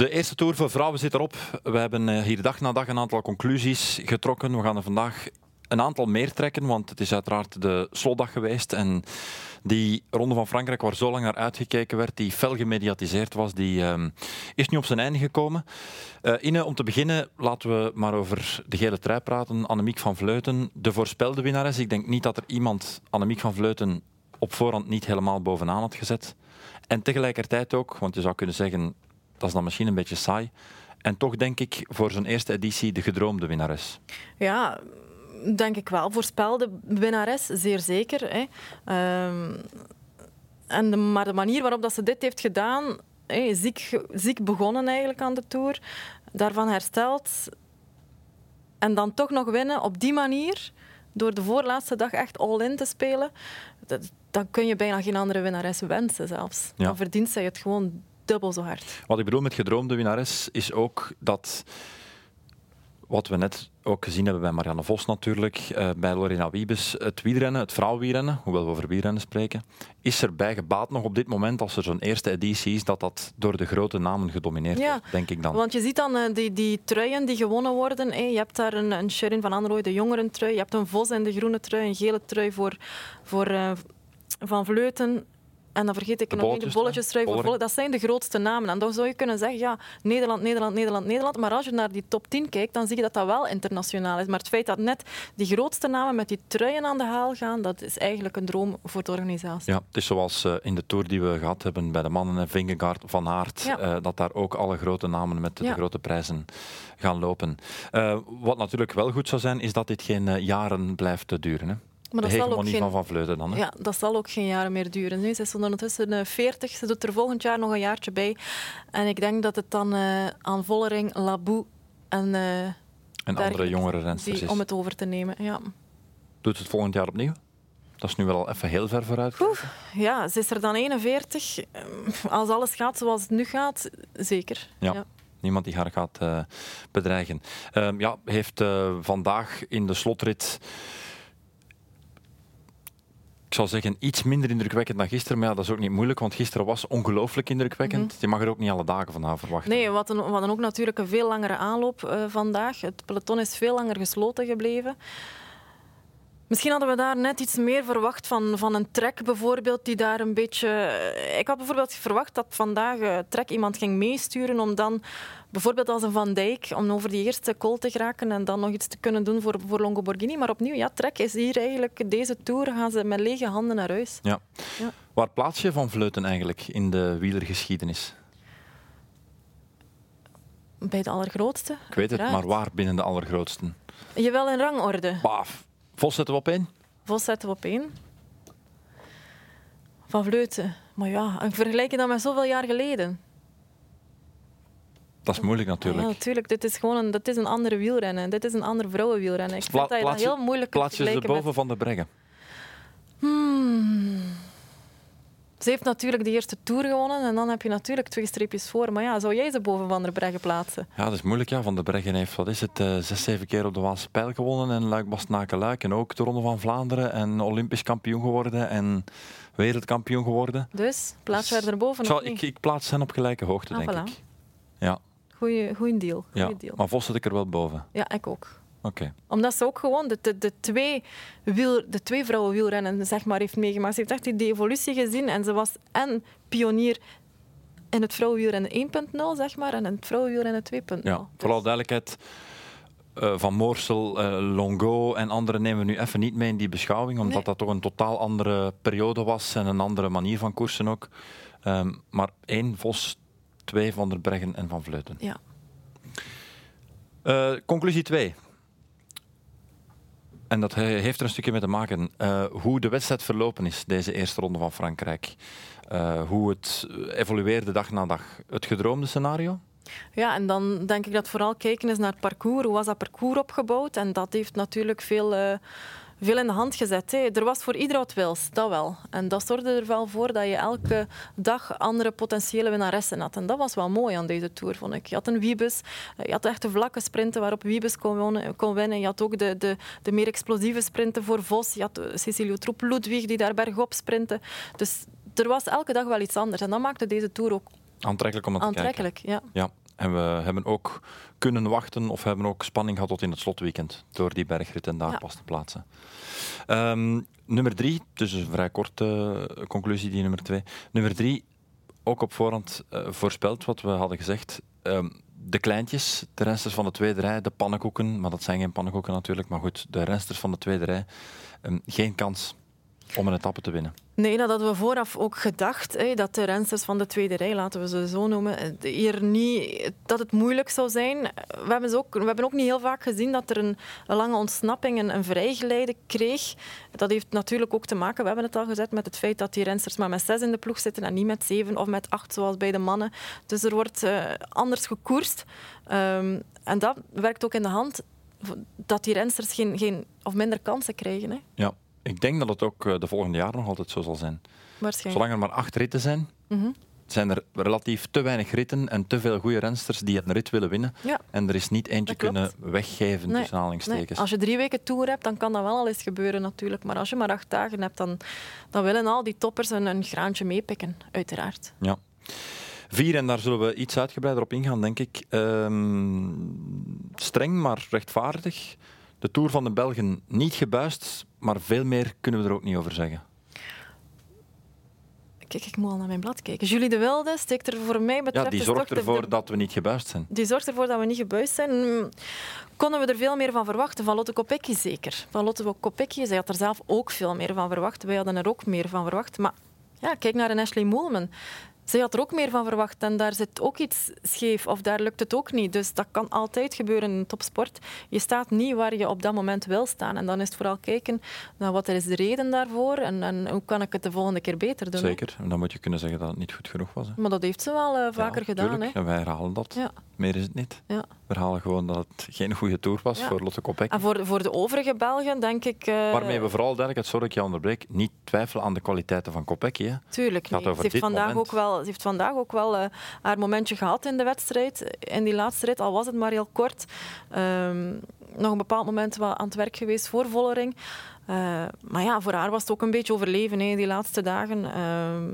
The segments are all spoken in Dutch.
De eerste tour voor vrouwen zit erop. We hebben eh, hier dag na dag een aantal conclusies getrokken. We gaan er vandaag een aantal meer trekken, want het is uiteraard de slotdag geweest. En die Ronde van Frankrijk, waar zo lang naar uitgekeken werd, die fel gemediatiseerd was, die uh, is nu op zijn einde gekomen. Uh, Ine, om te beginnen, laten we maar over de gele trui praten. Annemiek van Vleuten, de voorspelde winnares. Ik denk niet dat er iemand Annemiek van Vleuten op voorhand niet helemaal bovenaan had gezet. En tegelijkertijd ook, want je zou kunnen zeggen, dat is dan misschien een beetje saai. En toch denk ik voor zijn eerste editie de gedroomde winnares. Ja, denk ik wel. Voorspelde winnares, zeer zeker. Hè. Um, en de, maar de manier waarop dat ze dit heeft gedaan, hè, ziek, ziek begonnen eigenlijk aan de Tour, daarvan hersteld en dan toch nog winnen op die manier, door de voorlaatste dag echt all-in te spelen, dat, dan kun je bijna geen andere winnares wensen zelfs. Ja. Dan verdient zij het gewoon dubbel zo hard. Wat ik bedoel met gedroomde winnares is ook dat wat we net ook gezien hebben bij Marianne Vos natuurlijk, uh, bij Lorena Wiebes, het wielrennen, het vrouwenwielrennen, hoewel we over wielrennen spreken, is erbij gebaat nog op dit moment, als er zo'n eerste editie is, dat dat door de grote namen gedomineerd ja, wordt, denk ik dan. Want je ziet dan uh, die, die truien die gewonnen worden. Hey, je hebt daar een, een Sherin van Anrooy, de jongeren trui, je hebt een Vos en de groene trui, een gele trui voor, voor uh, Van Vleuten en dan vergeet ik de nog één, de bolletjes Dat zijn de grootste namen. En dan zou je kunnen zeggen, ja, Nederland, Nederland, Nederland, Nederland. Maar als je naar die top 10 kijkt, dan zie je dat dat wel internationaal is. Maar het feit dat net die grootste namen met die truien aan de haal gaan, dat is eigenlijk een droom voor de organisatie. Ja, het is zoals uh, in de Tour die we gehad hebben bij de mannen, Vingegaard, Van Aert, ja. uh, dat daar ook alle grote namen met ja. de grote prijzen gaan lopen. Uh, wat natuurlijk wel goed zou zijn, is dat dit geen jaren blijft duren. Hè? Maar dat de zal ook geen, van Van Vleuten dan. Hè? Ja, dat zal ook geen jaren meer duren. Nu. Ze is ondertussen 40. Ze doet er volgend jaar nog een jaartje bij. En ik denk dat het dan uh, aan Vollering, Labou en... Uh, en andere jongere rensters Om het over te nemen, ja. Doet het volgend jaar opnieuw? Dat is nu wel even heel ver vooruit. Ja, ze is er dan 41. Als alles gaat zoals het nu gaat, zeker. Ja. ja. Niemand die haar gaat uh, bedreigen. Uh, ja, heeft uh, vandaag in de slotrit ik zal zeggen, iets minder indrukwekkend dan gisteren. Maar ja, dat is ook niet moeilijk, want gisteren was ongelooflijk indrukwekkend. Mhm. Je mag er ook niet alle dagen van verwachten. Nee, we hadden, ook natuurlijk een veel langere aanloop uh, vandaag. Het peloton is veel langer gesloten gebleven. Misschien hadden we daar net iets meer verwacht van, van een trek bijvoorbeeld, die daar een beetje... Eh, ik had bijvoorbeeld verwacht dat vandaag uh, trek iemand ging meesturen om dan bijvoorbeeld als een Van Dijk, om over die eerste call te geraken en dan nog iets te kunnen doen voor, voor Longoborghini. Maar opnieuw, ja, trek is hier eigenlijk... Deze Tour gaan ze met lege handen naar huis. Ja. ja. Waar plaats je Van Vleuten eigenlijk in de wielergeschiedenis? Bij de allergrootste. Ik weet het, maar waar binnen de allergrootsten? Je wel in rangorde. Baaf. Vos zetten we op één? Vos zetten we op één. Van Vleuten. Maar ja, ik vergelijk je dat met zoveel jaar geleden. Dat is moeilijk natuurlijk. Ja, natuurlijk. Dit is gewoon een, dit is een andere wielrennen. Dit is een andere vrouwenwielrennen. Ik vind dat, dat heel moeilijk Plaats je ze boven Van de Breggen? Hmm. Ze heeft natuurlijk de eerste Tour gewonnen en dan heb je natuurlijk twee streepjes voor. Maar ja, zou jij ze boven Van der Breggen plaatsen? Ja, dat is moeilijk. Ja. Van der Breggen heeft, wat is het, uh, zes, zeven keer op de Waalse Pijl gewonnen en Luik Bastenaken Luik en ook de Ronde van Vlaanderen en Olympisch kampioen geworden en wereldkampioen geworden. Dus, plaats dus, er boven zal, ik, ik, plaats hen op gelijke hoogte, ah, denk ik. Ja. Goeie, goeie deal. Goeie ja, deal. Maar Vos zit ik er wel boven. Ja, ik ook. Okay. Omdat ze ook gewoon de, de, de, twee, wiel, de twee vrouwen wielrennen zeg maar, heeft meegemaakt. Ze heeft echt die evolutie gezien en ze was en pionier in het vrouwenwielrennen 1.0 zeg maar, en in het vrouwenwielrennen 2.0. Ja, vooral duidelijkheid. Uh, van Moorsel, uh, Longo en anderen nemen we nu even niet mee in die beschouwing, omdat nee. dat toch een totaal andere periode was en een andere manier van koersen ook. Um, maar één Vos, twee Van der Breggen en Van Vleuten. Ja. Uh, conclusie 2. En dat heeft er een stukje mee te maken. Uh, hoe de wedstrijd verlopen is, deze eerste ronde van Frankrijk. Uh, hoe het evolueerde dag na dag. Het gedroomde scenario? Ja, en dan denk ik dat vooral kijken is naar het parcours. Hoe was dat parcours opgebouwd? En dat heeft natuurlijk veel... Veel in de hand gezet. Hè. Er was voor ieder wat wils, dat wel. En dat zorgde er wel voor dat je elke dag andere potentiële winnaressen had. En dat was wel mooi aan deze Tour, vond ik. Je had een Wiebes, eh, je had echt de vlakke sprinten waarop Wiebes kon, kon winnen. Je had ook de, de, de meer explosieve sprinten voor Vos. Je had eh, Cecilio Troep, Ludwig die daar bergop sprinten. Dus er was elke dag wel iets anders. En dat maakte deze Tour ook aantrekkelijk om het te kijken. Ja. ja. En we hebben ook kunnen wachten of hebben ook spanning gehad tot in het slotweekend door die bergrit en daar Ja. pas te plaatsen. Ehm, nummer drie, dus een vrij korte eh, conclusie die nummer twee. Nummer drie, ook op voorhand eh, voorspeld wat we hadden gezegd. Ehm, de kleintjes, de rensters van de tweede rij, de pannenkoeken, maar dat zijn geen pannenkoeken natuurlijk, maar goed, de rensters van de tweede rij, ehm, geen kans om een etappe te winnen. Nee, dat hadden we vooraf ook gedacht. Hè, dat de rensters van de tweede rij, laten we ze zo noemen, hier niet, dat het moeilijk zou zijn. We hebben, ze ook, we hebben ook niet heel vaak gezien dat er een, een lange ontsnapping en een vrijgeleide kreeg. Dat heeft natuurlijk ook te maken, we hebben het al gezet, met het feit dat die rensters maar met zes in de ploeg zitten en niet met zeven of met acht, zoals bij de mannen. Dus er wordt eh, anders gekoerst. Ehm, en dat werkt ook in de hand dat die rensters geen, geen, of minder kansen krijgen. Hè. Ja, ik denk dat het ook eh, de volgende jaren nog altijd zo zal zijn. Waarschijnlijk. Zolang er maar acht ritten zijn, Mhm. zijn er relatief te weinig ritten en te veel goede rensters die een rit willen winnen. Ja. En er is niet eentje kunnen weggeven Nee, tussen. Nee, als je drie weken tour hebt, dan kan dat wel al eens gebeuren natuurlijk. Maar als je maar acht dagen hebt, dan, dan willen al die toppers een, een graantje meepikken, uiteraard. Ja. Vier, en daar zullen we iets uitgebreider op ingaan, denk ik. Ehm, streng, maar rechtvaardig. De Tour van de Belgen niet gebuist, maar veel meer kunnen we er ook niet over zeggen. Kijk, ik moet al naar mijn blad kijken. Julie de Wilde steekt er voor mij betreft... Ja, die zorgt ervoor de- dat we niet gebuist zijn. Die zorgt ervoor dat we niet gebuist zijn. Konden we er veel meer van verwachten? Van Lotte Kopecky zeker. Van Lotte Kopecky, zij had er zelf ook veel meer van verwacht. Wij hadden er ook meer van verwacht. Maar ja, kijk naar een Ashley Moolman. Zij had er ook meer van verwacht en daar zit ook iets scheef of daar lukt het ook niet. Dus dat kan altijd gebeuren in topsport. Je staat niet waar je op dat moment wil staan. En dan is het vooral kijken naar wat er is de reden daarvoor en, en hoe kan ik het de volgende keer beter doen. Zeker. En dan moet je kunnen zeggen dat het niet goed genoeg was. Hè. Maar dat heeft ze wel eh, vaker Ja, gedaan. Hè. En wij herhalen dat. Ja. Meer is het niet. Ja. We herhalen gewoon dat het geen goede tour was voor Lotte Kopecky. En voor, de- voor de overige Belgen denk ik... eh, Waarmee we vooral duidelijk, het sorry dat ik je onderbreek, niet twijfelen aan de kwaliteiten van Kopecky. Hè. Tuurlijk niet. over Ze heeft, dit vandaag moment. ook wel, ze heeft vandaag ook wel eh, haar momentje gehad in de wedstrijd. In die laatste rit, al was het maar heel kort. Ehm, nog een bepaald moment wel aan het werk geweest voor Vollering. Eh, maar ja, voor haar was het ook een beetje overleven hè, die laatste dagen. Ehm,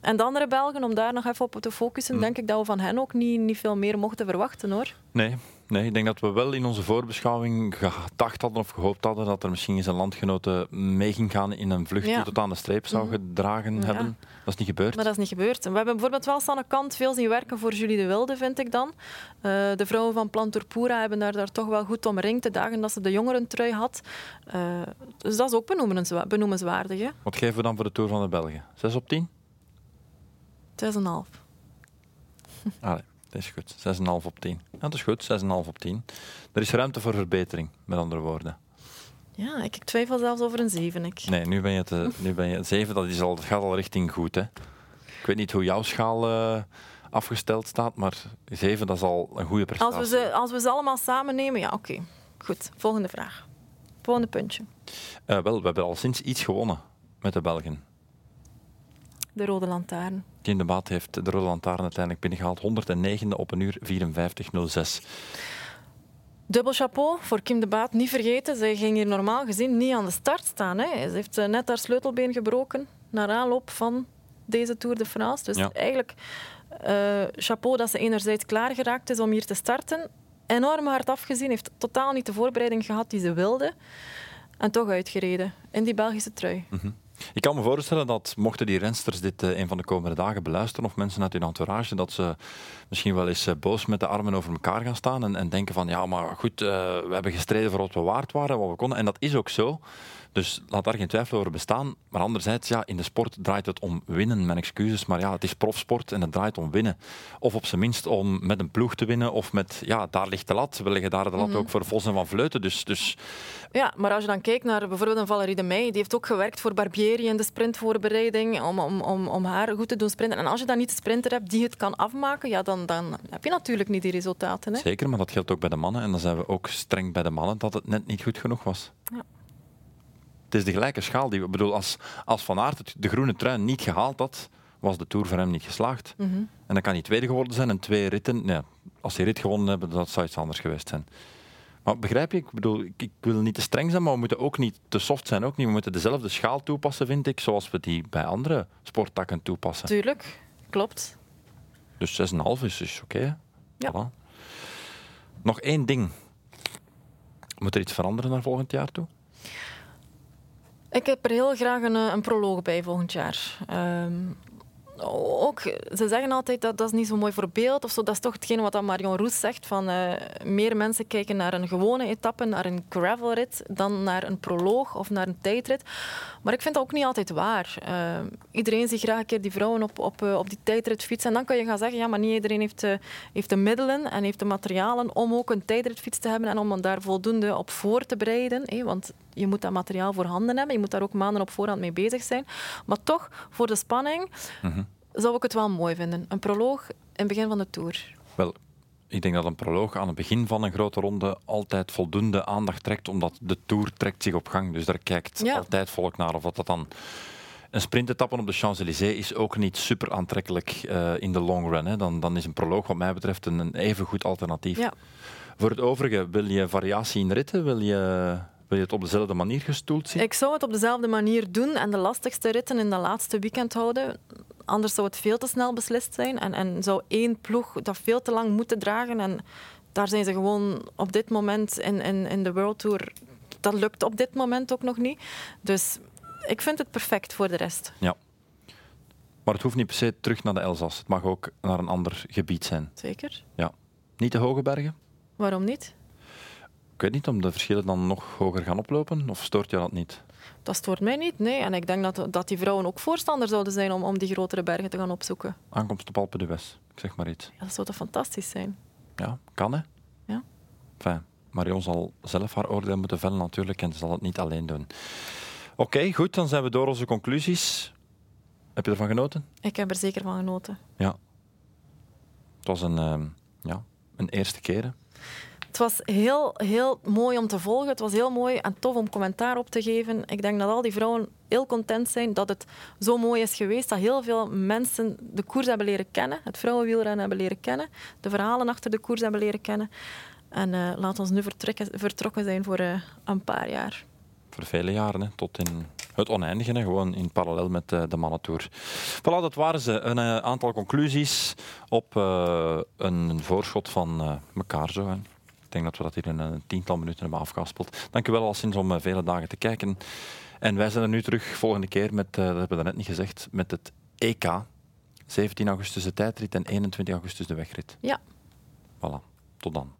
en de andere Belgen, om daar nog even op te focussen, Mm. denk ik dat we van hen ook niet, niet veel meer mochten verwachten hoor. Nee, nee, ik denk dat we wel in onze voorbeschouwing gedacht hadden of gehoopt hadden dat er misschien eens een landgenote mee ging gaan in een vlucht Ja. die tot aan de streep zou Mhm. gedragen hebben. Dat is niet gebeurd. Maar dat is niet gebeurd. We hebben bijvoorbeeld wel Sanne Kant veel zien werken voor Julie de Wilde, vind ik dan. Eh, de vrouwen van Planturpura hebben daar, daar toch wel goed omringd de dagen dat ze de jongerentrui had. Eh, dus dat is ook benoemenswa- benoemenswaardig. hè. Wat geven we dan voor de Tour van de Belgen? 6 op 10? 6,5. Allee, dat is goed. 6,5 op 10. Ja, dat is goed, 6,5 op 10. Er is ruimte voor verbetering, met andere woorden. Ja, ik, ik twijfel zelfs over een 7. Ik. Nee, nu ben je, te, nu ben je 7, dat, is al, dat gaat al richting goed. Hè. Ik weet niet hoe jouw schaal eh, afgesteld staat, maar 7 dat is al een goede prestatie. Als we, ze, als we ze allemaal samen nemen, ja, oké. Goed, volgende vraag. Volgende puntje. Eh, wel, we hebben al sinds iets gewonnen met de Belgen. De Rode Lantaarn. Team de Baat heeft de Rode Lantaarn uiteindelijk binnengehaald. 109e op een uur 54.06. Dubbel chapeau voor Kim de Baat. Niet vergeten, zij ging hier normaal gezien niet aan de start staan. Hè. Ze heeft eh, net haar sleutelbeen gebroken naar aanloop van deze Tour de France. Dus Ja. eigenlijk eh, chapeau dat ze enerzijds klaargeraakt is om hier te starten. Enorm hard afgezien, heeft totaal niet de voorbereiding gehad die ze wilde. En toch uitgereden in die Belgische trui. Ik kan me voorstellen dat mochten die rensters dit eh, een van de komende dagen beluisteren, of mensen uit hun entourage, dat ze misschien wel eens eh, boos met de armen over elkaar gaan staan en, en denken van ja, maar goed, eh, we hebben gestreden voor wat we waard waren, wat we konden. En dat is ook zo. Dus laat daar geen twijfel over bestaan. Maar anderzijds, ja, in de sport draait het om winnen, mijn excuses. Maar ja, het is profsport en het draait om winnen. Of op zijn minst om met een ploeg te winnen. Of met, ja, daar ligt de lat. We leggen daar de lat ook voor Vos en Van Vleuten. Dus, dus Ja, maar als je dan kijkt naar bijvoorbeeld een Valerie de Meij, die heeft ook gewerkt voor Barbieri in de sprintvoorbereiding om, om, om, om haar goed te doen sprinten. En als je dan niet de sprinter hebt die het kan afmaken, ja, dan, dan heb je natuurlijk niet die resultaten. Hè? Zeker, maar dat geldt ook bij de mannen. En dan zijn we ook streng bij de mannen dat het net niet goed genoeg was. Ja. Het is de gelijke schaal. Die, ik bedoel, als, als Van Aert de groene trui niet gehaald had, was de Tour voor hem niet geslaagd. Mhm. En dan kan hij tweede geworden zijn en twee ritten. Nee, als die rit gewonnen hebben, dat zou iets anders geweest zijn. Maar begrijp je? Ik bedoel, ik, ik wil niet te streng zijn, maar we moeten ook niet te soft zijn. Ook niet. We moeten dezelfde schaal toepassen, vind ik, zoals we die bij andere sporttakken toepassen. Tuurlijk, klopt. Dus 6,5 is, is oké. Ja. Voilà. Nog één ding. Moet er iets veranderen naar volgend jaar toe? Ik heb er heel graag een, eh, een proloog bij volgend jaar. Ehm, ook, ze zeggen altijd dat dat is niet zo mooi voor beeld of zo. Dat is toch hetgeen wat Marion Roes zegt. Van, eh, meer mensen kijken naar een gewone etappe, naar een gravelrit, dan naar een proloog of naar een tijdrit. Maar ik vind dat ook niet altijd waar. Ehm, iedereen ziet graag een keer die vrouwen op, op, eh, op die tijdrit fietsen. En dan kan je gaan zeggen, ja, maar niet iedereen heeft, heeft de middelen en heeft de materialen om ook een tijdritfiets te hebben en om daar voldoende op voor te bereiden. want je moet dat materiaal voorhanden hebben. Je moet daar ook maanden op voorhand mee bezig zijn. Maar toch, voor de spanning zou ik het wel mooi vinden. Een proloog in het begin van de Tour. Wel, ik denk dat een proloog aan het begin van een grote ronde altijd voldoende aandacht trekt, omdat de Tour trekt zich op gang. Dus daar kijkt Ja. altijd volk naar. Of dat, dat dan... Een sprintetappe op de Champs-Élysées is ook niet super aantrekkelijk eh, in de long run. Hè. Dan, dan is een proloog wat mij betreft een, een even goed alternatief. Ja. Voor het overige, wil je variatie in ritten? Wil je, wil je het op dezelfde manier gestoeld zien? Ik zou het op dezelfde manier doen en de lastigste ritten in de laatste weekend houden. Anders zou het veel te snel beslist zijn en, en zou één ploeg dat veel te lang moeten dragen. En daar zijn ze gewoon op dit moment in, in, in de World Tour. Dat lukt op dit moment ook nog niet. Dus ik vind het perfect voor de rest. Ja. Maar het hoeft niet per se terug naar de Elzas. Het mag ook naar een ander gebied zijn. Zeker. Ja. Niet de hoge bergen? Waarom niet? Ik weet niet, om de verschillen dan nog hoger gaan oplopen? Of stoort je dat niet? Dat stoort mij niet, nee. En ik denk dat, dat die vrouwen ook voorstander zouden zijn om, om die grotere bergen te gaan opzoeken. Aankomst op Alpe d'Huez, ik zeg maar iets. Ja, dat zou toch fantastisch zijn? Ja, kan hè? Ja. Enfin, Marion zal zelf haar oordeel moeten vellen natuurlijk en ze zal het niet alleen doen. Oké, goed, dan zijn we door onze conclusies. Heb je ervan genoten? Ik heb er zeker van genoten. Ja. Het was een, ehm, ja, een eerste keer. hè. Het was heel, heel mooi om te volgen. Het was heel mooi en tof om commentaar op te geven. Ik denk dat al die vrouwen heel content zijn dat het zo mooi is geweest. Dat heel veel mensen de koers hebben leren kennen. Het vrouwenwielrennen hebben leren kennen. De verhalen achter de koers hebben leren kennen. En eh laat ons nu vertrokken zijn voor eh, een paar jaar. Voor vele jaren, hè, tot in het oneindige, gewoon in parallel met eh, de mannentour. Voilà, dat waren ze. Een aantal conclusies op een voorschot van elkaar zo. Ik denk dat we dat hier in een tiental minuten hebben afgehaspeld. Dank u wel al sinds om eh, vele dagen te kijken. En wij zijn er nu terug volgende keer met, eh, dat hebben we net niet gezegd, met het EK. 17 augustus de tijdrit en 21 augustus de wegrit. Ja. Voilà, tot dan.